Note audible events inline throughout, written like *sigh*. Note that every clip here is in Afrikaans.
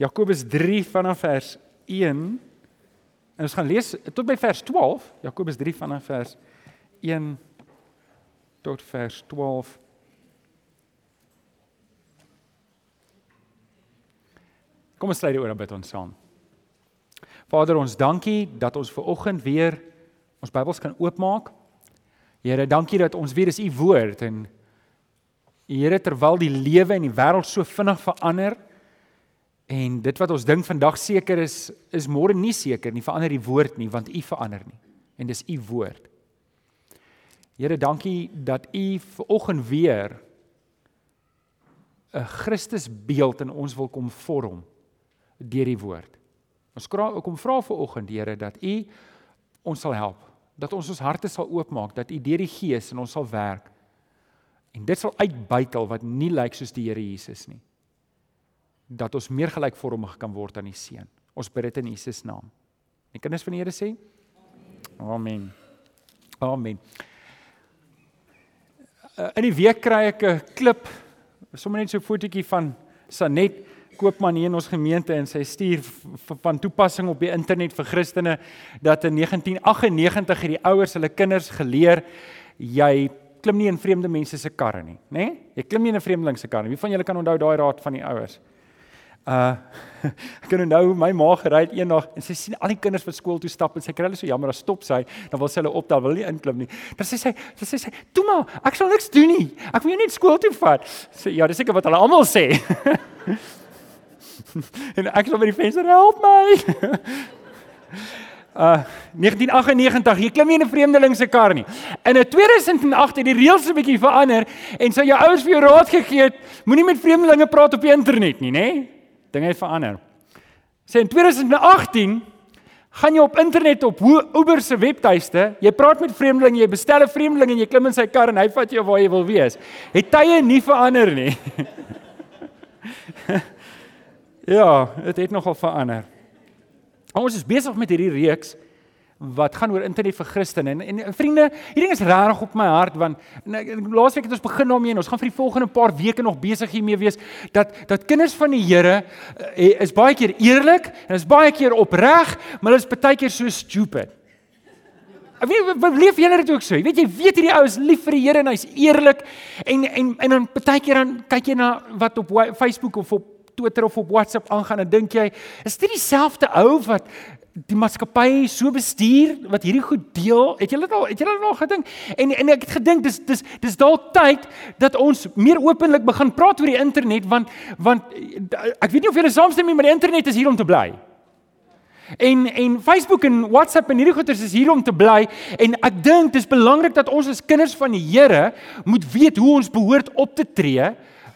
Jakobus 3 vanaf vers 1. En ons gaan lees tot by vers 12, Jakobus 3 vanaf vers 1 tot vers 12. Kom ons sluit die oor bid ons saam. Vader, ons dankie dat ons ver oggend weer ons Bybels kan oopmaak. Here, dankie dat ons weer is u woord en Here terwyl die lewe en die wêreld so vinnig verander en dit wat ons dink vandag seker is is môre nie seker nie verander die woord nie want u verander nie en dis u woord. Here dankie dat u ver oggend weer 'n Christusbeeld in ons wil kom vorm deur die woord. Ons kom vra vir oggend Here dat U ons sal help, dat ons ons harte sal oopmaak, dat U deur die Gees in ons sal werk. En dit sal uitbuitel wat nie lyk soos die Here Jesus nie. Dat ons meer gelykvormig kan word aan die Seun. Ons bid dit in Jesus naam. Die kinders van die Here sê: Amen. Amen. Uh, in die week kry ek 'n klip, sommer net so 'n fotootjie van Sanet koopman hier in ons gemeente en sy stuur van toepassing op die internet vir Christene dat in 1998 het die ouers hulle kinders geleer jy klim nie in vreemde mense se karre nie, né? Nee? Jy klim nie in 'n vreemdeling se kar nie. Wie van julle kan onthou daai raad van die ouers? Uh *laughs* ek kan onthou my ma gery het eendag en sy sien al die kinders wat skool toe stap en sy kry hulle so jammer, dan stop sy, dan wil sy hulle optel, wil nie inklim nie. Dan sê sy, sê sy, "Toe maar, ek sal niks doen nie. Ek wil jou net skool toe vat." Sê ja, dis seker wat hulle almal sê. *laughs* en ek sal by die venster help my. *laughs* uh 1998, jy klim nie in 'n vreemdeling se kar nie. In 2008 het die reëls 'n bietjie verander en sou jou ouers vir jou raad gegee het, moenie met vreemdelinge praat op die internet nie, nê? Dinge het verander. Sê in 2018 gaan jy op internet op Uber se webtuiste, jy praat met vreemdelinge, jy bestel 'n vreemdeling en jy klim in sy kar en hy vat jou waar jy wil wees. Het tye nie verander nie. *laughs* Ja, dit het nogal verander. Ons is besig met hierdie reeks wat gaan oor internet vir Christene en, en en vriende, hierdie ding is regtig op my hart want laasweek het ons begin daarmee en ons gaan vir die volgende paar weke nog besig hiermee wees dat dat kinders van die Here uh, is baie keer eerlik en is baie keer opreg, maar hulle is baie keer so stupid. Ek weet beleef julle dit ook so? Jy weet jy weet hierdie ou is lief vir die Here en hy's eerlik en en en dan baie keer dan kyk jy na wat op Facebook of op Twitter of op WhatsApp aangaan en dink jy, is dit dieselfde ou wat die maatskappy so bestuur wat hierdie goed deel? Het julle dit al het julle dit al gedink? En en ek het gedink dis dis dis dalk tyd dat ons meer openlik begin praat oor die internet want want ek weet nie of julle saamstem nie, maar die internet is hier om te bly. En en Facebook en WhatsApp en hierdie goeters is hier om te bly en ek dink dis belangrik dat ons as kinders van die Here moet weet hoe ons behoort op te tree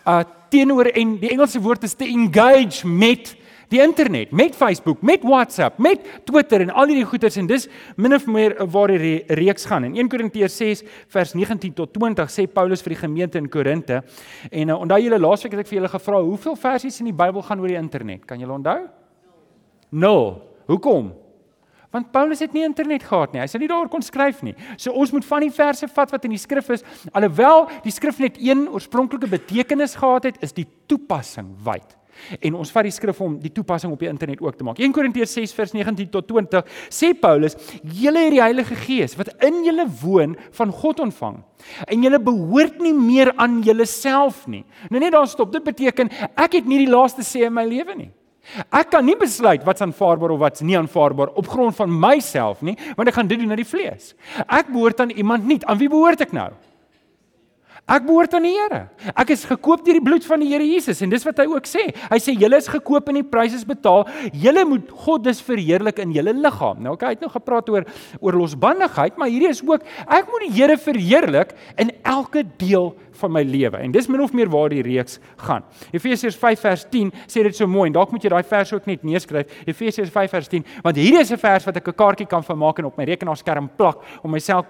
uh teenoor en die Engelse woord is te engage met die internet, met Facebook, met WhatsApp, met Twitter en al hierdie goeters en dis min of meer waar die reeks gaan. In 1 Korintiërs 6 vers 19 tot 20 sê Paulus vir die gemeente in Korinte en uh, onthou julle laasweek het ek vir julle gevra hoeveel versies in die Bybel gaan oor die internet? Kan julle onthou? 0. Hoekom? Want Paulus het nie internet gehad nie. Hy sê nie daaroor kon skryf nie. So ons moet van die verse vat wat in die skrif is, alhoewel die skrif net een oorspronklike betekenis gehad het, is die toepassing wyd. En ons vat die skrif om die toepassing op die internet ook te maak. 1 Korintiërs 6 vers 19 tot 20 sê Paulus: "Julle het die Heilige Gees wat in julle woon van God ontvang en julle behoort nie meer aan julleself nie." Nou net daar stop. Dit beteken ek het nie die laaste sê in my lewe nie. Ek kan nie besluit wat's aanvaarbaar of wat's nie aanvaarbaar op grond van myself nie, want ek gaan dit doen na die vlees. Ek behoort aan iemand nie. Aan wie behoort ek nou? Ek behoort aan die Here. Ek is gekoop deur die bloed van die Here Jesus en dis wat hy ook sê. Hy sê julle is gekoop en die prys is betaal. Julle moet God dus verheerlik in julle liggaam. Nou okay, hy het nou gepraat oor oor losbandigheid, maar hierdie is ook ek moet die Here verheerlik in elke deel van my lewe. En dis min of meer waar die reeks gaan. Efesiërs 5 vers 10 sê dit so mooi en dalk moet jy daai vers ook net neerskryf. Efesiërs 5 vers 10, want hierdie is 'n vers wat ek 'n kaartjie kan vermaak en op my rekenaarskerm plak om myself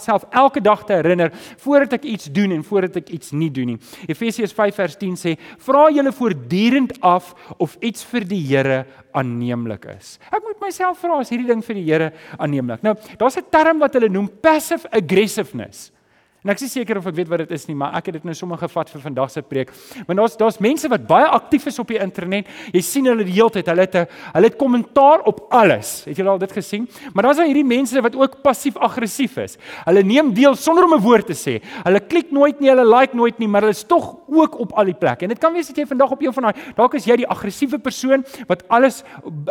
self elke dag te herinner voordat ek iets doen en voordat ek iets nie doen nie. Efesiërs 5 vers 10 sê: "Vra julle voortdurend af of iets vir die Here aanneemlik is." Ek moet myself vra as hierdie ding vir die Here aanneemlik. Nou, daar's 'n term wat hulle noem passive aggressiveness. En ek is seker of ek weet wat dit is nie, maar ek het dit nou sommer gevat vir vandag se preek. Maar daar's daar's mense wat baie aktief is op die internet. Jy sien hulle die hele tyd. Hulle het 'n hulle het kommentaar op alles. Het julle al dit gesien? Maar daar's al hierdie mense wat ook passief-aggressief is. Hulle neem deel sonder om 'n woord te sê. Hulle klik nooit nie, hulle like nooit nie, maar hulle is tog ook op al die plekke. En dit kan wees dat jy vandag op een van daai dalk is jy die aggressiewe persoon wat alles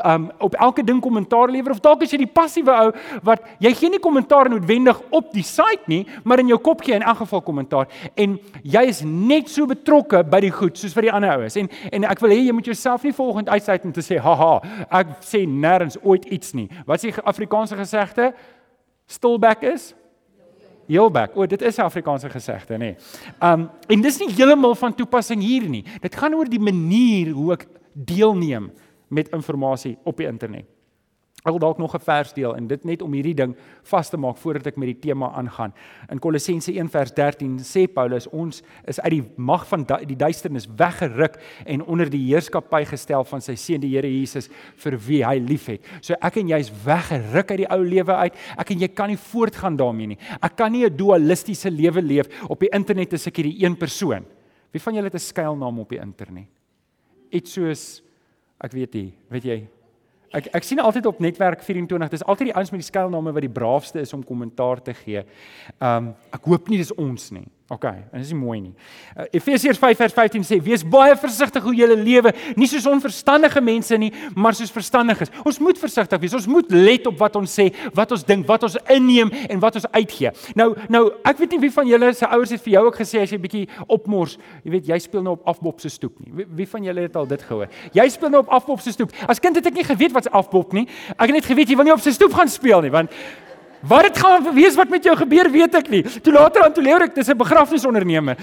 um, op elke ding kommentaar lewer of dalk is jy die passiewe ou wat jy gee nie kommentaar noodwendig op die site nie, maar in jou kop gee in elk geval kommentaar en jy is net so betrokke by die goed soos vir die ander oues. En en ek wil hê jy moet jouself nie volgens uitsluit om te sê haha, ek sê nêrens ooit iets nie. Wat is die Afrikaanse gesegde? Stilback is Heelback. O, dit is 'n Afrikaanse gesegde, nê. Um en dis nie heeltemal van toepassing hier nie. Dit gaan oor die manier hoe ek deelneem met inligting op die internet. Ek wil dalk nog 'n vers deel en dit net om hierdie ding vas te maak voordat ek met die tema aangaan. In Kolossense 1:13 sê Paulus ons is uit die mag van die duisternis weggeruk en onder die heerskappy gestel van sy seun die Here Jesus vir wie hy liefhet. So ek en jy is weggeruk uit die ou lewe uit. Ek en jy kan nie voortgaan daarmee nie. Ek kan nie 'n dualistiese lewe leef op die internet as ek hierdie een persoon. Wie van julle het 'n skuilnaam op die internet? Iets soos ek weet nie, weet jy, Ek ek sien altyd op netwerk 24, dis altyd die ouens met die skuilname wat die braafste is om kommentaar te gee. Um ek hoop nie dis ons nie. OK, en dis nie mooi nie. Uh, Efesiërs 5:15 sê: "Wees baie versigtig hoe jy lewe, nie soos onverstandige mense nie, maar soos verstandiges." Ons moet versigtig wees. Ons moet let op wat ons sê, wat ons dink, wat ons inneem en wat ons uitgee. Nou, nou, ek weet nie wie van julle se ouers het vir jou ook gesê as jy bietjie opmors, jy weet, jy speel nou op afbop se stoep nie. Wie, wie van julle het al dit gehoor? Jy speel nou op afbop se stoep. As kind het ek nie geweet wat 'n afbop nie. Ek het net geweet jy wil nie op sy stoep gaan speel nie, want Wat dit gaan wees wat met jou gebeur, weet ek nie. Toe later aan toe leer ek dis 'n begrafnisonderneming.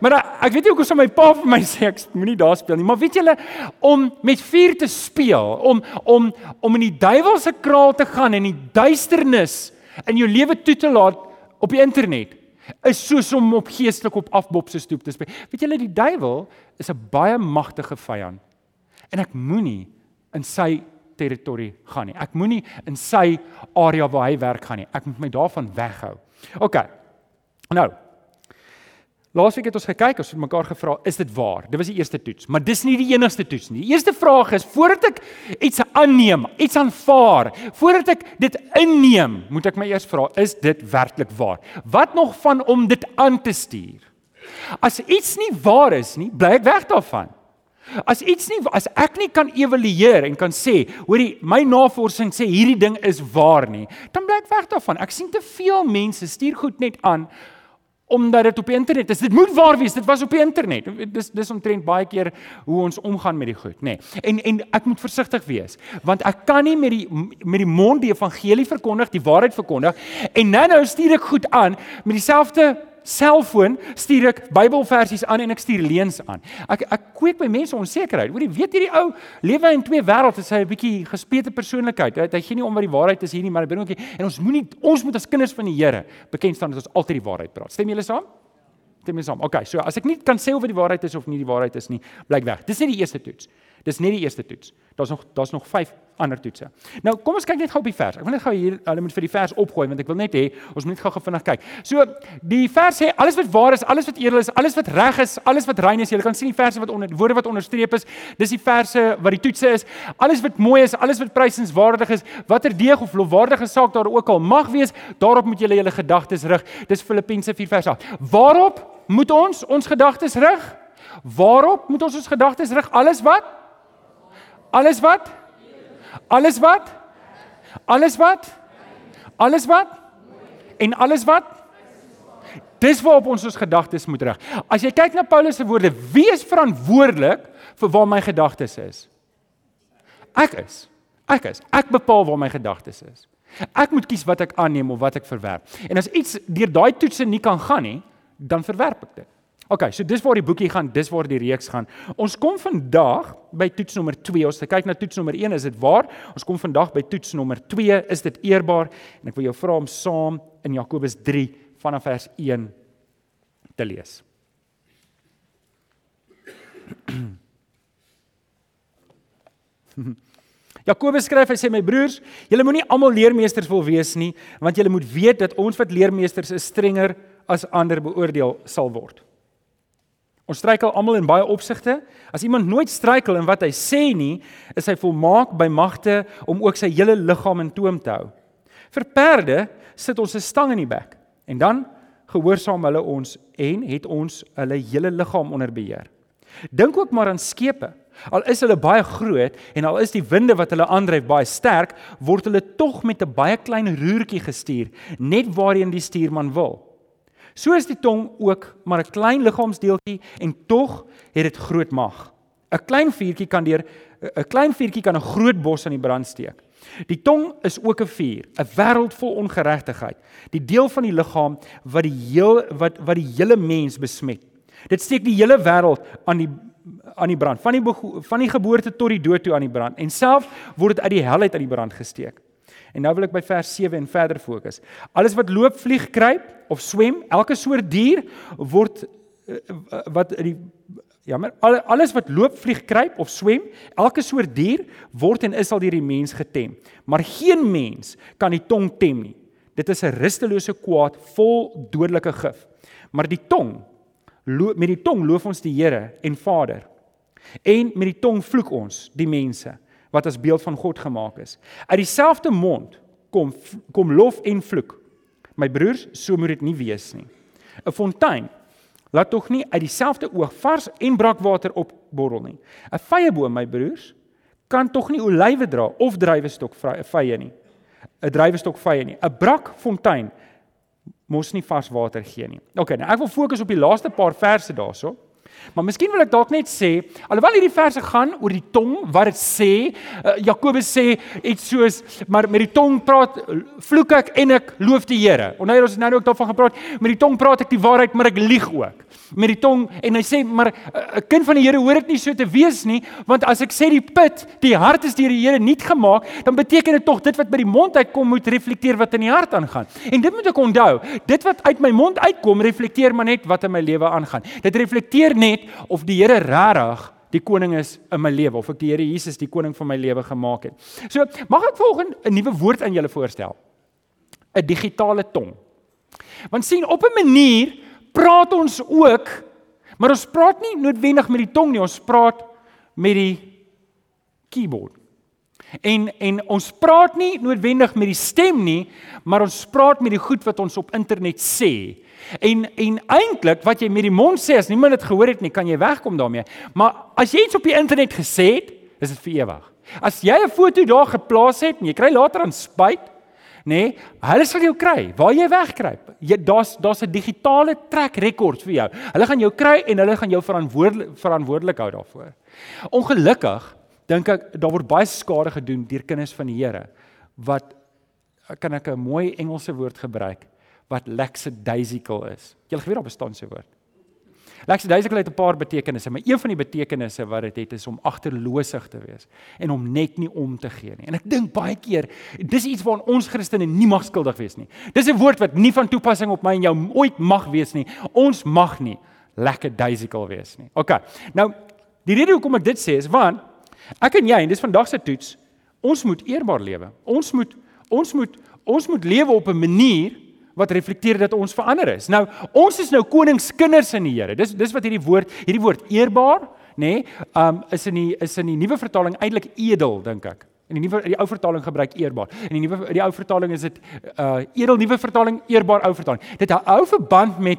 Maar ek weet nie hoekom so my pa vir my sê ek moenie daar speel nie, maar weet julle om met vuur te speel, om om om in die duiwelse kraal te gaan en die duisternis in jou lewe toe te laat op die internet is soos om op geestelik op afbop se stoep te speel. Weet julle die duiwel is 'n baie magtige vyand. En ek moenie in sy territorie gaan nie. Ek moenie in sy area waar hy werk gaan nie. Ek moet my daarvan weghou. OK. Nou. Laasweek het ons gekyk, ons het mekaar gevra, is dit waar? Dit was die eerste toets, maar dis nie die enigste toets nie. Die eerste vraag is voordat ek iets aanneem, iets aanvaar, voordat ek dit inneem, moet ek my eers vra, is dit werklik waar? Wat nog van om dit aan te stuur? As iets nie waar is nie, bly ek weg daarvan. As iets nie as ek nie kan evalueer en kan sê, hoorie, my navorsing sê hierdie ding is waar nie, dan bly ek weg daarvan. Ek sien te veel mense stuur goed net aan omdat dit op die internet is. Dit moet waar wees. Dit was op die internet. Dis dis omtrent baie keer hoe ons omgaan met die goed, nê. Nee. En en ek moet versigtig wees want ek kan nie met die met die mond die evangelie verkondig, die waarheid verkondig en nou nou stuur ek goed aan met dieselfde selfoon stuur ek Bybelversies aan en ek stuur leuns aan. Ek ek kweek by mense onsekerheid. Hoorie, weet hierdie ou lewe in twee wêrelde, hy 'n bietjie gespeete persoonlikheid. Hy, hy gee nie om wat die waarheid is hier nie, maar hy bring ook en ons moenie ons moet as kinders van die Here bekend staan dat ons altyd die waarheid praat. Stem julle saam? Stem julle saam? Okay, so as ek nie kan sê of dit die waarheid is of nie die waarheid is nie, blyk weg. Dis nie die eerste toets. Dis net die eerste toets. Daar's nog daar's nog 5 ander toetse. Nou, kom ons kyk net gou op die vers. Ek wil net gou hier hulle moet vir die vers opgooi want ek wil net hê ons moet gou-gou vinnig kyk. So, die vers sê alles wat waar is, alles wat edel is, alles wat reg is, alles wat rein is. Jy kan sien die verse wat onder woorde wat onderstreep is. Dis die verse wat die toetse is. Alles wat mooi is, alles wat prysenswaardig is, watter deeg of lofwaardige saak daar ook al mag wees, daarop moet julle julle gedagtes rig. Dis Filippense 4 vers 8. Waarop moet ons ons gedagtes rig? Waarop moet ons ons gedagtes rig? Alles wat Alles wat? Alles wat? Alles wat? Alles wat? En alles wat? Dis waarop ons ons gedagtes moet rig. As jy kyk na Paulus se woorde, wie is verantwoordelik vir waar my gedagtes is? Ek is. Ek is. Ek bepaal waar my gedagtes is. Ek moet kies wat ek aanneem of wat ek verwerp. En as iets deur daai toetse nie kan gaan nie, dan verwerp ek dit. OK, so dis waar die boekie gaan, dis waar die reeks gaan. Ons kom vandag by toets nommer 2. Ons kyk na toets nommer 1, is dit waar? Ons kom vandag by toets nommer 2, is dit eerbaar? En ek wil jou vra om saam in Jakobus 3 vanaf vers 1 te lees. *clears throat* Jakobus skryf hy sê my broers, julle moenie almal leermeesters wil wees nie, want julle moet weet dat ons wat leermeesters is strenger as ander beoordeel sal word. Ons struikel almal in baie opsigte. As iemand nooit struikel in wat hy sê nie, is hy volmaak by magte om ook sy hele liggaam in toom te hou. Vir perde sit ons 'n stang in die bek en dan gehoorsaam hulle ons en het ons hulle hele liggaam onder beheer. Dink ook maar aan skepe. Al is hulle baie groot en al is die winde wat hulle aandryf baie sterk, word hulle tog met 'n baie klein roertjie gestuur, net waarheen die stuurman wil. So is die tong ook maar 'n klein liggaamsdeeltjie en tog het dit groot mag. 'n Klein vuurtjie kan deur 'n klein vuurtjie kan 'n groot bos aan die brand steek. Die tong is ook 'n vuur, 'n wêreld vol ongeregtigheid, die deel van die liggaam wat die heel wat wat die hele mens besmet. Dit steek die hele wêreld aan die aan die brand, van die van die geboorte tot die dood toe aan die brand en self word dit uit die hel uit aan die brand gesteek. En nou wil ek by vers 7 en verder fokus. Alles wat loop, vlieg, kruip of swem, elke soort dier word eh, wat die ja, maar alles wat loop, vlieg, kruip of swem, elke soort dier word en is al deur die mens getem. Maar geen mens kan die tong tem nie. Dit is 'n rustelose kwaad vol dodelike gif. Maar die tong met die tong loof ons die Here en Vader. En met die tong vloek ons die mense wat as beeld van God gemaak is. Uit dieselfde mond kom kom lof en vloek. My broers, so moet dit nie wees nie. 'n Fontein laat tog nie uit dieselfde oog vars en brakwater opborrel nie. 'n Vyeboom, my broers, kan tog nie olywe dra of druiwestok vye nie. 'n Druiwestok vye nie. 'n Brakfontein mos nie vars water gee nie. OK, nou ek wil fokus op die laaste paar verse daarso. Maar miskien wil ek dalk net sê, alhoewel hierdie verse gaan oor die tong wat dit sê, uh, Jakobus sê iets soos maar met die tong praat vloek ek en ek loof die Here. Onthou ons het nou ook daarvan gepraat, met die tong praat ek die waarheid, maar ek lieg ook. Met die tong en hy sê maar eh, 'n uh, kind van die Here hoort dit nie so te wees nie, want as ek sê die put, die hart is deur die Here nie gemaak, dan beteken dit tog dit wat by die mond uitkom moet reflekteer wat in die hart aangaan. En dit moet ek onthou, dit wat uit my mond uitkom reflekteer maar net wat in my lewe aangaan. Dit reflekteer net of die Here regtig die koning is in my lewe of ek die Here Jesus die koning van my lewe gemaak het. So, mag ek volgens 'n nuwe woord aan julle voorstel. 'n Digitale tong. Want sien, op 'n manier praat ons ook, maar ons praat nie noodwendig met die tong nie, ons praat met die keyboard. En en ons praat nie noodwendig met die stem nie, maar ons praat met die goed wat ons op internet sê. En en eintlik wat jy met die mond sê as niemand dit gehoor het nie, kan jy wegkom daarmee. Maar as jy iets op die internet gesê het, is dit vir ewig. As jy 'n foto daar geplaas het en jy kry later aan spyt, nê, nee, hulle sal jou kry. Waar jy wegkruip. Jy daar's daar's 'n digitale trek rekord vir jou. Hulle gaan jou kry en hulle gaan jou verantwoordelik verantwoordelik hou daarvoor. Ongelukkig dink ek daar word baie skade gedoen deur kinders van die Here wat kan ek 'n mooi Engelse woord gebruik? wat lackadaisical is. Jy geweet daar bestaan so 'n woord. Lackadaisical het 'n paar betekenisse, maar een van die betekenisse wat dit het, het is om agterloosig te wees en om net nie om te gee nie. En ek dink baie keer dis iets waaraan ons Christene nie mag skuldig wees nie. Dis 'n woord wat nie van toepassing op my en jou ooit mag wees nie. Ons mag nie lackadaisical wees nie. OK. Nou, die rede hoekom ek dit sê is want ek en jy en dis vandag se toets, ons moet eerbaar lewe. Ons moet ons moet ons moet lewe op 'n manier wat reflekteer dat ons verander is. Nou, ons is nou koningskinders in die Here. Dis dis wat hierdie woord, hierdie woord eerbaar, nê, nee, um is in die is in die nuwe vertaling eintlik edel, dink ek. In die nuwe die ou vertaling gebruik eerbaar. In die nuwe die ou vertaling is dit uh edel nuwe vertaling, eerbaar ou vertaling. Dit hou verband met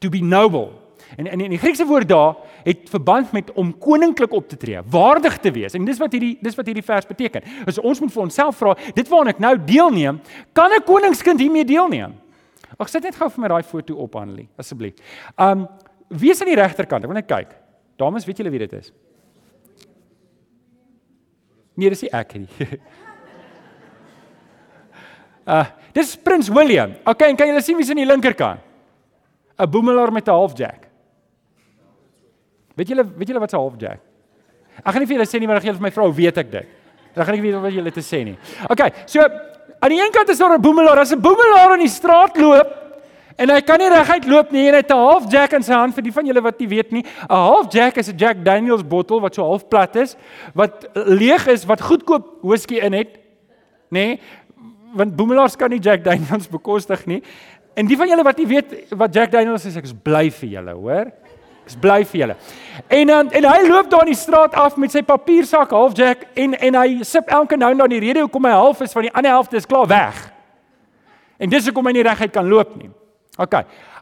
to be noble. En in die Griekse woord daar het verband met om koninklik op te tree, waardig te wees. En dis wat hierdie dis wat hierdie vers beteken. As ons moet vir onsself vra, dit waarna ek nou deelneem, kan 'n koningskind hiermee deelneem? Ag sit net gou vir my daai foto op Annelie, asseblief. Um wie is aan die regterkant? Ek wil net kyk. Dames, weet julle wie dit is? Nee, dis ek nie. *laughs* uh dis Prins William. Okay, en kan julle sien wie's aan die linkerkant? 'n Boemelaar met 'n half jack. Weet julle weet julle wat 'n half jack? Ek gaan nie vir julle sê nie, maar as julle vir my vrou weet ek dit. Dan gaan ek weet wat julle te sê nie. Okay, so Aan die een kant is daar 'n boemelaar, as 'n boemelaar in die straat loop, En hy kan nie reguit loop nie en hy het 'n half jack in sy hand vir die van julle wat nie weet nie. 'n Half jack is 'n Jack Daniel's bottel wat so half plat is, wat leeg is, wat goedkoop whisky in het. Nê? Nee, want boemelaars kan nie Jack Daniel's bekostig nie. En die van julle wat nie weet wat Jack Daniel's is, ek is bly vir julle, hoor? Ek is bly vir julle. En um, en hy loop daar in die straat af met sy papiersak half jack en en hy sip elke nou en dan die rede hoekom hy half is van die ander helfte is klaar weg. En dis hoekom hy nie reguit kan loop nie. OK.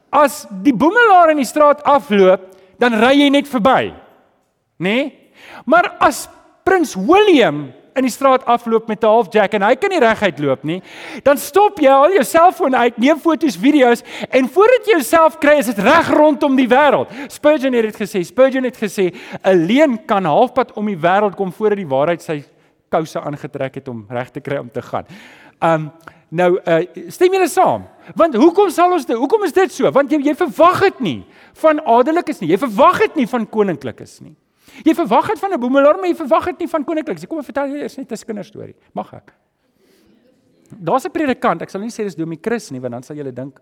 As die boemelaar in die straat afloop, dan ry jy net verby. Né? Nee? Maar as Prins William in die straat afloop met 'n half jack en hy kan nie reguit loop nie, dan stop jy al jou selfoon uit, neem foto's, video's en voordat jy jouself kry, is dit reg rondom die wêreld. Spurgeon het dit gesê. Spurgeon het gesê 'n leuen kan halfpad om die wêreld kom voordat die waarheid sy kouse aangetrek het om reg te kry om te gaan. Um Nou uh stem julle saam? Want hoekom sal ons dit? Hoekom is dit so? Want jy jy verwag dit nie van adellikes nie. Jy verwag dit nie van koninklikes nie. Jy verwag dit van 'n boemelaar, maar jy verwag dit nie van koninklikes. Kom ek vertel julle eers net 'n kinderstorie. Mag ek? Daar's 'n predikant. Ek sal nie sê dis Domie Chris nie, want dan sal julle dink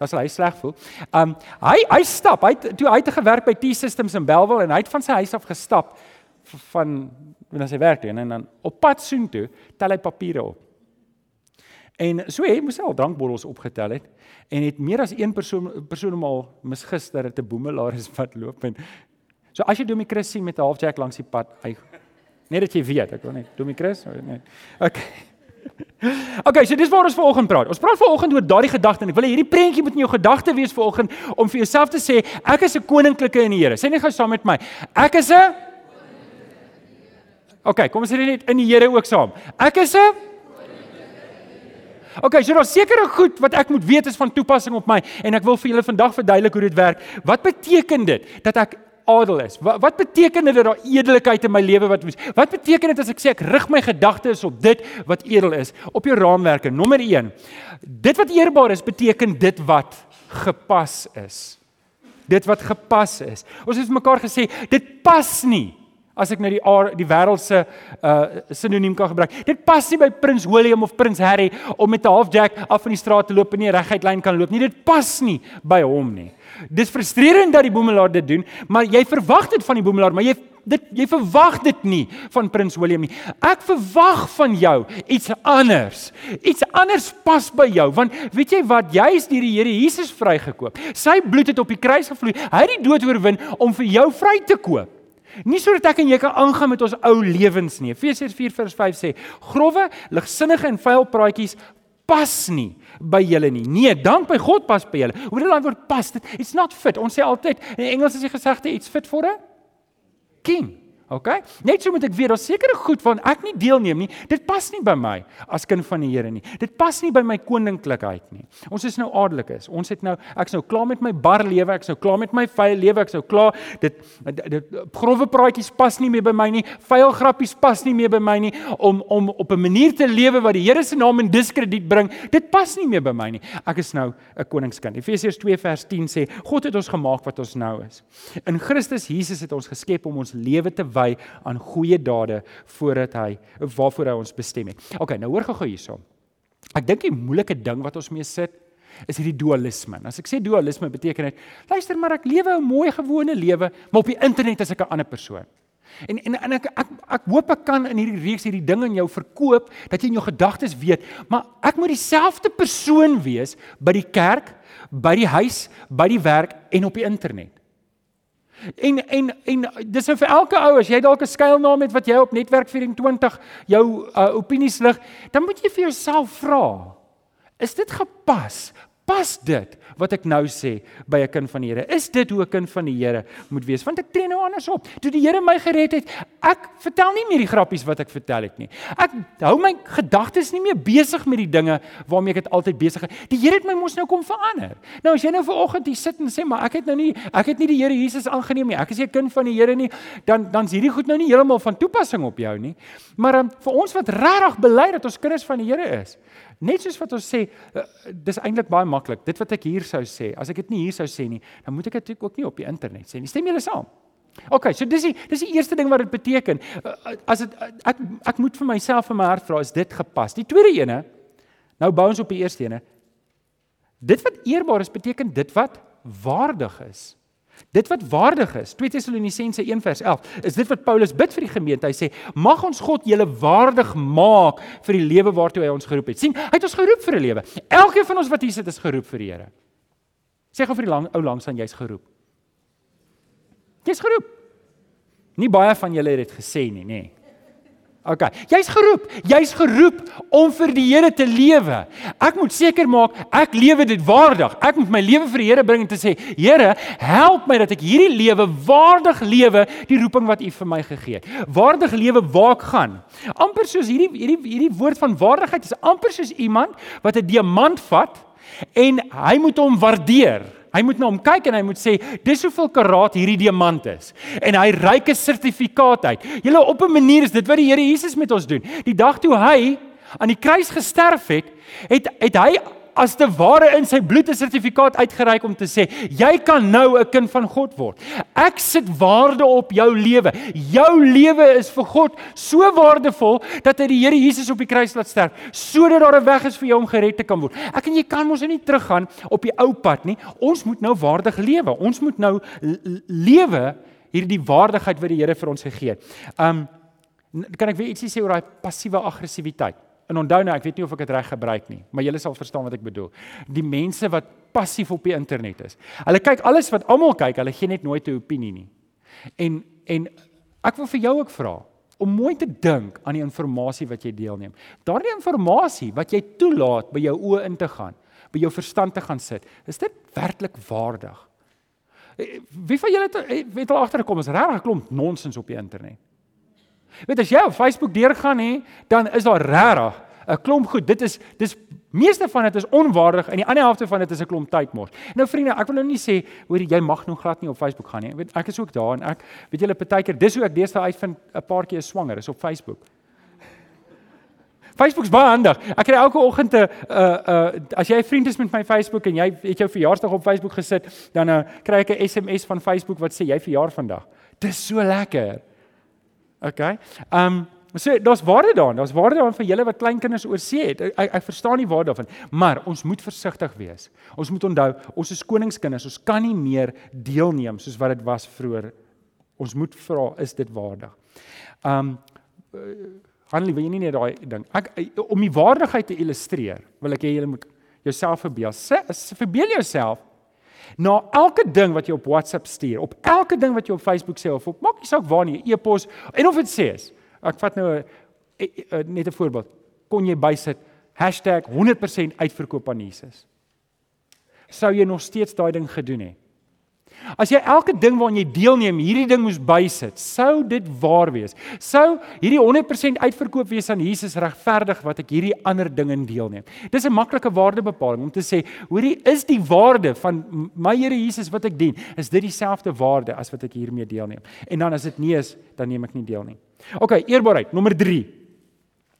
as hy sleg voel. Um hy hy stap. Hy toe hy het gewerk by T-Systems in Belwel en hy het van sy huis af gestap van wanneer hy werk en dan op pad soontoe tel hy papiere op. En so het moes al drankbottels opgetel het en het meer as een persoon persoon al misgister het 'n boemelaar is wat loop en so as jy Domie Chris sien met 'n halfjack langs die pad, hy net dat jy weet, ek wil net Domie Chris, nee. Okay. *laughs* Okay, so dis waar ons vanoggend praat. Ons praat vanoggend oor daardie gedagte en ek wil hê hierdie prentjie moet in jou gedagte wees vanoggend om vir jouself te sê ek is 'n koninklike in die Here. Sê net gou saam met my. Ek is 'n Okay, kom ons sê net in die Here ook saam. Ek is 'n Okay, so daar's sekere goed wat ek moet weet is van toepassing op my en ek wil vir julle vandag verduidelik hoe dit werk. Wat beteken dit dat ek adel is? Wat, wat beteken dit dat daar edelikheid in my lewe wat moet? Wat beteken dit as ek sê ek rig my gedagtes op dit wat edel is, op jou raamwerke? Nommer 1. Dit wat eerbaar is, beteken dit wat gepas is. Dit wat gepas is. Ons het mekaar gesê, dit pas nie as ek nou die die wêreld se uh sinoniem kan gebruik. Dit pas nie by Prins William of Prins Harry om met 'n half jack af van die straat te loop en nie reguit lyn kan loop nie. Dit pas nie by hom nie. Dis frustrerend dat die boemelaar dit doen, maar jy verwag dit van die boemelaar, maar jy dit jy verwag dit nie van Prins William nie. Ek verwag van jou iets anders. Iets anders pas by jou, want weet jy wat? Jy is deur die Here Jesus vrygekoop. Sy bloed het op die kruis gevloei. Hy het die dood oorwin om vir jou vry te koop. Nie sodat ek en jy kan aangaan met ons ou lewens nie. Efesiërs 4:5 sê: "Grouwe, ligsinnige en vuil praatjies pas nie by julle nie. Nee, dank by God pas by julle." Hoe dit daai woord pas, dit it's not fit. Ons sê altyd in Engels is die gesegde it's fit for a king. OK? Net so moet ek weet, daar's sekere goed van ek nie deelneem nie. Dit pas nie by my as kind van die Here nie. Dit pas nie by my koninklikheid nie. Ons is nou adelikes. Ons het nou ek's nou klaar met my bar lewe, ek's nou klaar met my vuil lewe, ek's nou klaar. Dit dit grove praatjies pas nie meer by my nie. Vuil grappies pas nie meer by my nie om om op 'n manier te lewe wat die Here se naam in diskrediet bring. Dit pas nie meer by my nie. Ek is nou 'n koningskind. Efesiërs 2 vers 10 sê God het ons gemaak wat ons nou is. In Christus Jesus het ons geskep om ons lewe te wy aan goeie dade voordat hy waarvoor hy ons bestem het. OK, nou hoor gou hierso. Ek dink die moeilike ding wat ons mee sit is hierdie dualisme. As ek sê dualisme beteken dit luister maar ek lewe 'n mooi gewone lewe, maar op die internet is ek 'n ander persoon. En en en ek ek ek hoop ek kan in hierdie reeks hierdie ding in jou verkoop dat jy in jou gedagtes weet, maar ek moet dieselfde persoon wees by die kerk, by die huis, by die werk en op die internet. En en en dis nou vir elke ou as jy dalk 'n skuilnaam het wat jy op netwerk 24 jou uh, opinies lig, dan moet jy vir jouself vra: Is dit gepas? Pas dit wat ek nou sê by 'n kind van die Here? Is dit hoe 'n kind van die Here moet wees? Want ek tree nou anders op. Toe die Here my gered het, ek vertel nie meer die grappies wat ek vertel het nie. Ek hou my gedagtes nie meer besig met die dinge waarmee ek dit altyd besig het. Die Here het my mos nou kom verander. Nou as jy nou vanoggend hier sit en sê, "Maar ek het nou nie ek het nie die Here Jesus aangeneem nie. Ek is nie 'n kind van die Here nie." Dan dan's hierdie goed nou nie heeltemal van toepassing op jou nie. Maar um, vir ons wat regtig bely dat ons kinders van die Here is, Net soos wat ons sê, uh, dis eintlik baie maklik. Dit wat ek hier sou sê, as ek dit nie hier sou sê nie, dan moet ek dit ook nie op die internet sê nie. Stem julle saam? OK, so dis die dis die eerste ding wat dit beteken. Uh, as dit uh, ek ek moet vir myself in my hart vra, is dit gepas? Die tweede ene, nou bou ons op die eerste ene. Dit wat eerbaar is beteken dit wat waardig is. Dit wat waardig is. 2 Tessalonisense 1:11 is dit wat Paulus bid vir die gemeente. Hy sê: "Mag ons God julle waardig maak vir die lewe waartoe hy ons geroep het." sien, hy het ons geroep vir 'n lewe. Elkeen van ons wat hier sit is geroep vir die Here. Sê gou vir die lang ou langs aan jy's geroep. Jy's geroep. Nie baie van julle het dit gesê nie, nê. Nee. OK. Jy's geroep. Jy's geroep om vir die Here te lewe. Ek moet seker maak ek lewe dit waardig. Ek moet my lewe vir die Here bring en te sê, Here, help my dat ek hierdie lewe waardig lewe, die roeping wat U vir my gegee het. Waardig lewe waar ek gaan. Amper soos hierdie hierdie hierdie woord van waardigheid is amper soos iemand wat 'n diamant vat en hy moet hom waardeer. Hy moet na hom kyk en hy moet sê, "Dis hoeveel karaat hierdie diamant is." En hy reik 'n sertifikaat uit. Julle op 'n manier is dit wat die Here Jesus met ons doen. Die dag toe hy aan die kruis gesterf het, het het hy as te ware in sy bloed 'n sertifikaat uitgereik om te sê jy kan nou 'n kind van God word. Ek sit waarde op jou lewe. Jou lewe is vir God so waardevol dat hy die Here Jesus op die kruis laat sterf sodat daar 'n weg is vir jou om gered te kan word. Ek en jy kan mos nie teruggaan op die ou pad nie. Ons moet nou waardig lewe. Ons moet nou lewe hierdie waardigheid wat die Here vir ons gegee het. Um kan ek weer ietsie sê oor daai passiewe aggressiwiteit? En onthou nou, ek weet nie of ek dit reg gebruik nie, maar julle sal verstaan wat ek bedoel. Die mense wat passief op die internet is. Hulle kyk alles wat almal kyk, hulle gee net nooit 'n opinie nie. En en ek wil vir jou ook vra om mooi te dink aan die inligting wat jy deelneem. Daardie inligting wat jy toelaat by jou oë in te gaan, by jou verstand te gaan sit, is dit werklik waardig? Eh, wie van julle het eh, weet al agtergekom is regtig klomp nonsens op die internet. Weet as jy op Facebook deurgaan hè, dan is daar regtig 'n klomp goed. Dit is dis meeste van dit is onwaardig en die ander helfte van dit is 'n klomp tyd mors. Nou vriende, ek wil nou nie sê hoor jy mag nou glad nie op Facebook gaan nie. Weet ek is ook daar en ek weet julle partykeer dis hoe ek deesdae uitvind 'n paar keer is swanger is op Facebook. Facebook's baie handig. Ek kry elke oggend 'n uh uh as jy 'n vriend is met my Facebook en jy het jou verjaarsdag op Facebook gesit, dan uh, kry ek 'n SMS van Facebook wat sê jy verjaar vandag. Dis so lekker. Okay. Ehm um, so daar's waarde daarin. Daar's waarde daarin vir julle wat klein kinders oor see het. Ek ek verstaan nie waarde daarvan, maar ons moet versigtig wees. Ons moet onthou, ons is koningskinders. Ons kan nie meer deelneem soos wat dit was vroeër. Ons moet vra, is dit waardig? Ehm um, Hanlie, wil jy nie net daai ding. Ek om die waardigheid te illustreer, wil ek hê julle moet jouself verbeel. Verbeel jouself na elke ding wat jy op WhatsApp stuur, op elke ding wat jy op Facebook sê of op maak nie saak waar nie, e-pos en of dit sê is. Ek vat nou 'n e, e, net 'n voorbeeld. Kon jy bysit #100% uitverkoop aan Jesus? Sou jy nog steeds daai ding gedoen het? As jy elke ding waaraan jy deelneem, hierdie ding moes bysit, sou dit waar wees. Sou hierdie 100% uitverkoop wees aan Jesus regverdig wat ek hierdie ander ding in deelneem. Dis 'n maklike waardebepaling om te sê, hoorie, is die waarde van my Here Jesus wat ek dien, is dit dieselfde waarde as wat ek hiermee deelneem? En dan as dit nie is, dan neem ek nie deel nie. OK, eerbaarheid, nommer 3.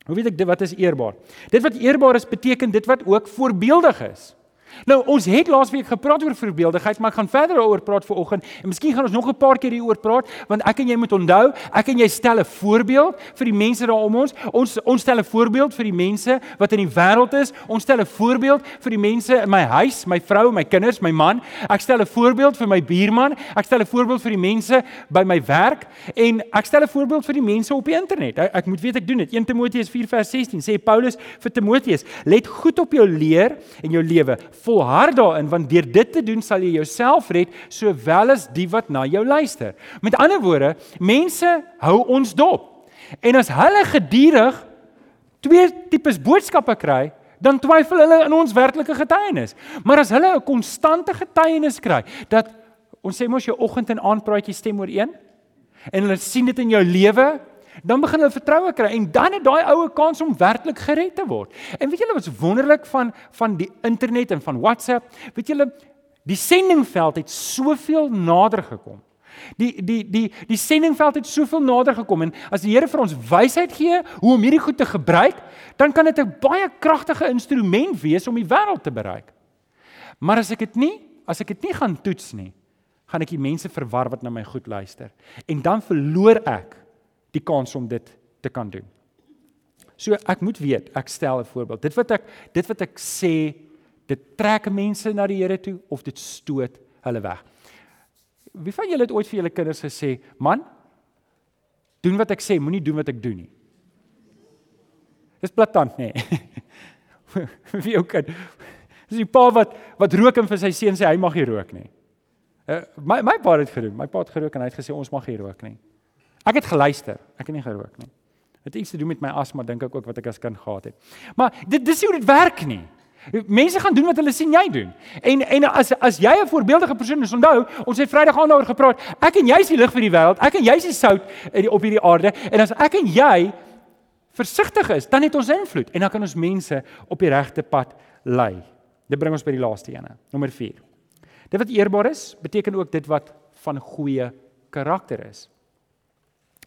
Hoe weet ek dit wat is eerbaar? Dit wat eerbaar is beteken dit wat ook voorbeeldig is. Nou ons het laasweek gepraat oor voorbeeldigheid, maar ek gaan verder daaroor praat vir oggend en miskien gaan ons nog 'n paar keer hieroor praat want ek en jy moet onthou, ek en jy stel 'n voorbeeld vir die mense daar om ons. Ons ons stel 'n voorbeeld vir die mense wat in die wêreld is. Ons stel 'n voorbeeld vir die mense in my huis, my vrou, my kinders, my man. Ek stel 'n voorbeeld vir my buurman. Ek stel 'n voorbeeld vir die mense by my werk en ek stel 'n voorbeeld vir die mense op die internet. Ek, ek moet weet ek doen dit. 1 Timoteus 4:16 sê Paulus vir Timoteus: "Let goed op jou leer en jou lewe." Volhard daarin want deur dit te doen sal jy jouself red sowel as die wat na jou luister. Met ander woorde, mense hou ons dop. En as hulle gedurig twee tipes boodskappe kry, dan twyfel hulle in ons werklike getuienis. Maar as hulle 'n konstante getuienis kry dat ons sê mos jou oggend en aand praatjie stem ooreen en hulle sien dit in jou lewe dan begin hulle vertroue kry en dan het daai oue kans om werklik gered te word. En weet julle wat's wonderlik van van die internet en van WhatsApp? Weet julle die sendingveld het soveel nader gekom. Die die die die sendingveld het soveel nader gekom en as die Here vir ons wysheid gee hoe om hierdie goed te gebruik, dan kan dit 'n baie kragtige instrument wees om die wêreld te bereik. Maar as ek dit nie, as ek dit nie gaan toets nie, gaan ek die mense verwar wat na my goed luister. En dan verloor ek die kans om dit te kan doen. So ek moet weet, ek stel 'n voorbeeld. Dit wat ek dit wat ek sê, Dit trek mense na die Here toe of dit stoot hulle weg. Wie van julle het ooit vir julle kinders gesê, "Man, doen wat ek sê, moenie doen wat ek doen nie." Dis blaatant, nê. Nee. *laughs* Wie jou kind. Dis die pa wat wat rook en vir sy seun sê hy mag nie rook nie. Uh, my my pa het gedoen. My pa het gerook en hy het gesê ons mag nie rook nie. Ek het geluister. Ek het nie gerook nie. Dit het iets te doen met my asma dink ek ook wat ek as kind gehad het. Maar dit dis hoe dit werk nie. Mense gaan doen wat hulle sien jy doen. En en as as jy 'n voorbeeldige persoon is, onthou, ons het Vrydag aan daaroor gepraat. Ek en jy is die lig vir die wêreld. Ek en jy is die sout op hierdie aarde. En as ek en jy versigtig is, dan het ons invloed en dan kan ons mense op die regte pad lei. Dit bring ons by die laaste ene, nommer 4. Dit wat eerbaar is, beteken ook dit wat van goeie karakter is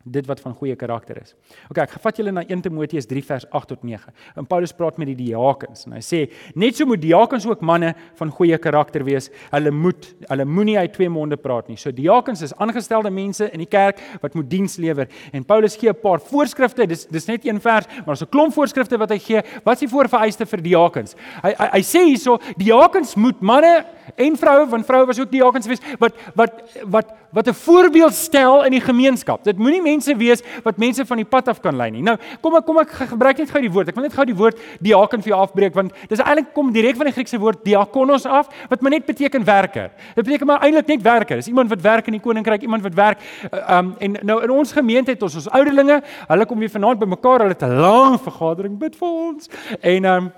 dit wat van goeie karakter is. OK, ek gevat julle na 1 Timoteus 3 vers 8 tot 9. En Paulus praat met die diakens en hy sê net so moet diakens ook manne van goeie karakter wees. Hulle moet hulle moenie uit twee monde praat nie. So diakens is aangestelde mense in die kerk wat moet diens lewer. En Paulus gee 'n paar voorskrifte. Dis dis net een vers, maar daar's 'n klomp voorskrifte wat hy gee. Wat is die voorvereiste vir diakens? Hy hy, hy sê hierso diakens moet manne en vroue, want vroue was ook diakens wees wat wat wat wat 'n voorbeeld stel in die gemeenskap. Dit moenie mense wees wat mense van die pad af kan lei nie. Nou, kom ek kom ek gebruik net gou die woord. Ek wil net gou die woord diaken vir jou afbreek want dis eintlik kom direk van die Griekse woord diakonos af wat maar net beteken werker. Dit beteken maar eintlik net werker. Dis iemand wat werk in die koninkryk, iemand wat werk uh, um en nou in ons gemeente het ons ons ouderlinge, hulle kom weer vanaand bymekaar, hulle het 'n lang vergadering bid vir ons. En um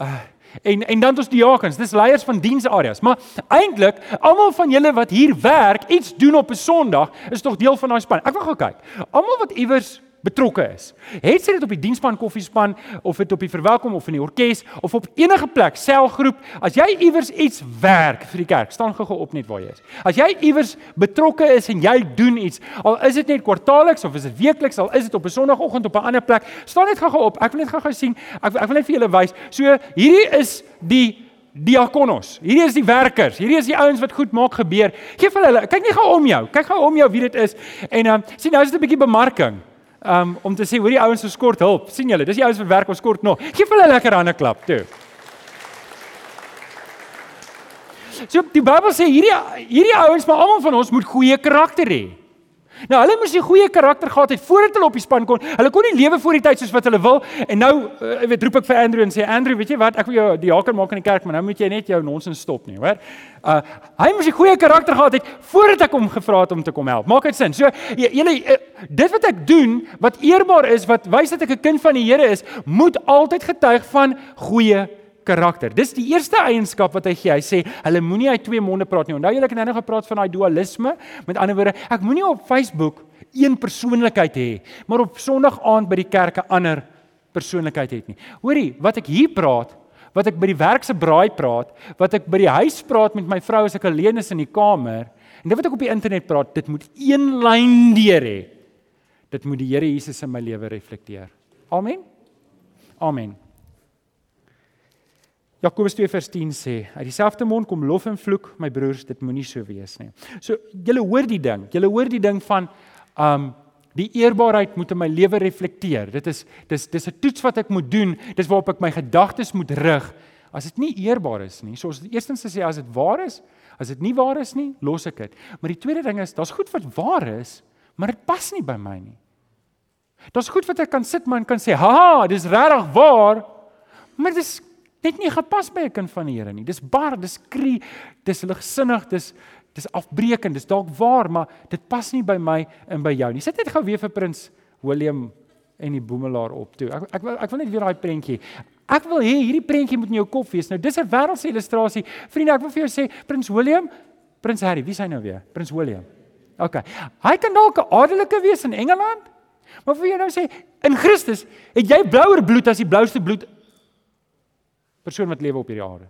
uh, En en dan ons diakens, dis leiers van diensareas. Maar eintlik, almal van julle wat hier werk, iets doen op 'n Sondag, is tog deel van daai span. Ek wil gou kyk. Almal wat iewers betrokke is. Het sy dit op die diensspan koffiespan of dit op die verwelkom of in die orkes of op enige plek, selgroep, as jy iewers iets werk vir die kerk, staan gou-gou op net waar jy is. As jy iewers betrokke is en jy doen iets, al is dit net kwartaalliks of is dit weekliks, al is dit op 'n Sondagoggend op 'n ander plek, staan net gou-gou op. Ek wil net gou-gou sien. Ek ek wil net vir julle wys. So hierdie is die diakonos. Hierdie is die werkers. Hierdie is die ouens wat goed maak gebeur. Geef hulle, kyk net gou om jou. Kyk gou om jou wie dit is. En dan um, sien nou is dit 'n bietjie bemarking um, om te sê hoor die ouens se skort hulp. sien julle, dis die ouens wat werk ons kort nog. Geef hulle 'n lekker hande klap toe. So die Bybel sê hierdie hierdie ouens, maar almal van ons moet goeie karakter hê. Nou hulle moes 'n goeie karakter gehad het voordat hulle op die span kon. Hulle kon nie lewe voor die tyd soos wat hulle wil en nou uh, weet roep ek vir Andrew en sê Andrew, weet jy wat? Ek wil jou die haker maak in die kerk, maar nou moet jy net jou nonsens stop nie, hoor? Uh hy moes 'n goeie karakter gehad het voordat ek hom gevra het om te kom help. Maak dit sin? So julle uh, dit wat ek doen wat eerbaar is, wat wys dat ek 'n kind van die Here is, moet altyd getuig van goeie karakter. Dis die eerste eienskap wat hy gee. Hy sê hulle moenie uit twee monde praat nie. Onthou julle het nou nog gepraat van daai dualisme. Met ander woorde, ek moenie op Facebook een persoonlikheid hê, maar op Sondag aand by die kerk 'n ander persoonlikheid het nie. Hoorie, wat ek hier praat, wat ek by die werk se braai praat, wat ek by die huis praat met my vrou as ek alleen is in die kamer, en dit wat ek op die internet praat, dit moet een lyn deur hê. Dit moet die Here Jesus in my lewe reflekteer. Amen. Amen. Jakobus 2 vers 10 sê, uit dieselfde mond kom lof en vloek, my broers, dit moenie so wees nie. So julle hoor die ding, julle hoor die ding van um die eerbaarheid moet in my lewe reflekteer. Dit is dis dis 'n toets wat ek moet doen, dis waarop ek my gedagtes moet rig. As dit nie eerbaar is nie, soos eerstens te sê as dit waar is, as dit nie waar is nie, los ek dit. Maar die tweede ding is, daar's goed wat waar is, maar dit pas nie by my nie. Daar's goed wat ek kan sit maar en kan sê, "Ha, dis regtig waar." Maar dis net nie gepas by 'n kind van die Here nie. Dis bar, dis krie, dis ligsinnig, dis dis afbreekend, dis dalk waar, maar dit pas nie by my en by jou nie. Sit net gou weer vir prins William en die boemelaar op toe. Ek ek wil ek wil net weer daai prentjie. Ek wil hê hierdie prentjie moet in jou kop wees. Nou dis 'n wêreldse illustrasie. Vriende, ek wil vir jou sê prins William, prins Harry, wie is hy nou weer? Prins William. OK. Hy kan dalk 'n adelike wees in Engeland. Maar vir jou nou sê in Christus het jy blouer bloed as die blouste bloed persoon wat lewe op hierdie aarde.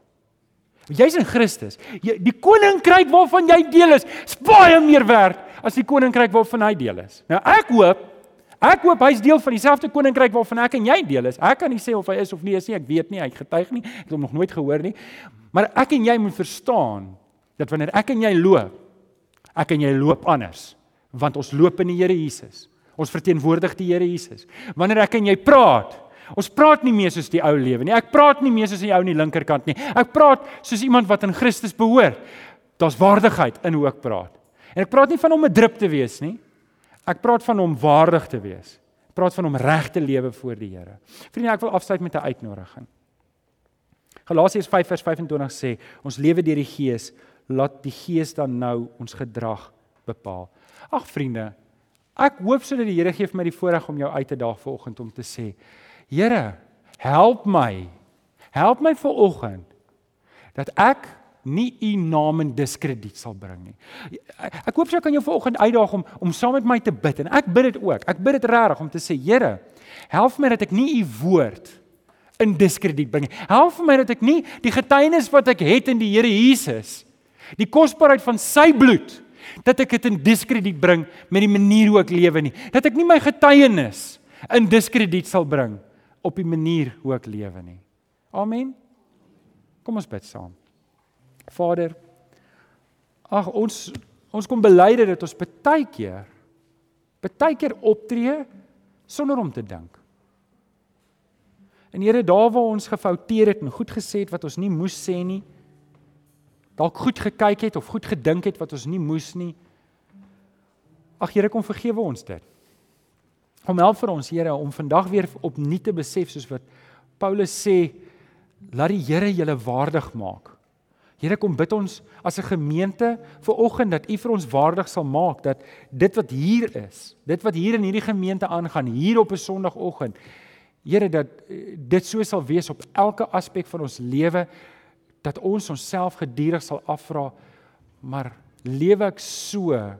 Jy's in Christus. Jy, die koninkryk waarvan jy deel is, is baie meer werd as die koninkryk waarvan hy deel is. Nou ek hoop Ek hoop hy's deel van dieselfde koninkryk waarvan ek en jy deel is. Ek kan nie sê of hy is of nie, is nie. Ek weet nie, hy getuig nie. Ek het hom nog nooit gehoor nie. Maar ek en jy moet verstaan dat wanneer ek en jy loop, ek en jy loop anders, want ons loop in die Here Jesus. Ons verteenwoordig die Here Jesus. Wanneer ek en jy praat, Ons praat nie meer soos die ou lewe nie. Ek praat nie meer soos die ou in die linkerkant nie. Ek praat soos iemand wat in Christus behoort. Daar's waardigheid in hoe ek praat. En ek praat nie van om 'n drup te wees nie. Ek praat van om waardig te wees. Ek praat van om reg te lewe voor die Here. Vriende, ek wil afsluit met 'n uitnodiging. Galasiërs 5:25 sê, ons lewe deur die Gees, laat die Gees dan nou ons gedrag bepaal. Ag vriende, ek hoop sodat die Here gee vir my die voorreg om jou uit te daag vanoggend om te sê, Here, help my. Help my vanoggend dat ek nie u naam in diskrediet sal bring nie. Ek hoop jy kan jou vanoggend uitdaag om om saam met my te bid en ek bid dit ook. Ek bid dit regtig om te sê, Here, help my dat ek nie u woord in diskrediet bring nie. Help my dat ek nie die getuienis wat ek het in die Here Jesus, die kosbaarheid van sy bloed, dat ek dit in diskrediet bring met die manier hoe ek lewe nie. Dat ek nie my getuienis in diskrediet sal bring op die manier hoe ek lewe nie. Amen. Kom ons bid saam. Vader, ag ons ons kom bely dat ons baie keer baie keer optree sonder om te dink. En Here, daar waar ons gefouteer het en goed gesê het wat ons nie moes sê nie, dalk goed gekyk het of goed gedink het wat ons nie moes nie. Ag Here, kom vergewe ons dit. Kom help vir ons Here om vandag weer opnuut te besef soos wat Paulus sê, laat die Here julle waardig maak. Here kom bid ons as 'n gemeente vir oggend dat U vir ons waardig sal maak dat dit wat hier is, dit wat hier in hierdie gemeente aangaan hier op 'n Sondagoggend, Here dat eh, dit so sal wees op elke aspek van ons lewe dat ons onsself gedurig sal afvra, maar lewe ek so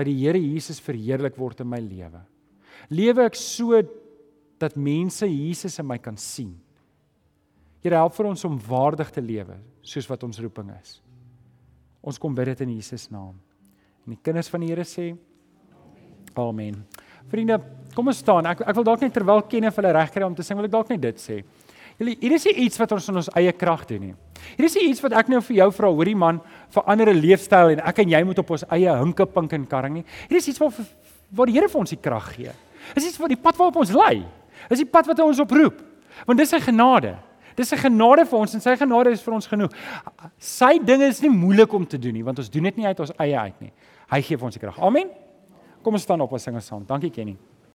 dat die Here Jesus verheerlik word in my lewe? Lewe ek so dat mense Jesus in my kan sien? Here help vir ons om waardig te lewe soos wat ons roeping is. Ons kom bid dit in Jesus naam. En die kinders van die Here sê Amen. Vriende, kom ons staan. Ek ek wil dalk net terwyl kenne vir hulle regkry om te sing, wil ek dalk net dit sê. Julle hier is iets wat ons in ons eie krag doen nie. Hier is iets wat ek nou vir jou vra, hoorie man, verander 'n leefstyl en ek en jy moet op ons eie hinke pink en karring nie. Hier is iets wat wat die Here vir ons die krag gee. Dis iets wat die pad waarop ons lei. Dis die pad wat hy ons oproep. Want dis sy genade. Dis 'n genade vir ons en sy genade is vir ons genoeg. Sy dinge is nie moeilik om te doen nie, want ons doen dit nie uit ons eie uit nie. Hy gee vir ons die krag. Amen. Kom ons staan op en sing ons saam. Dankie Kenny.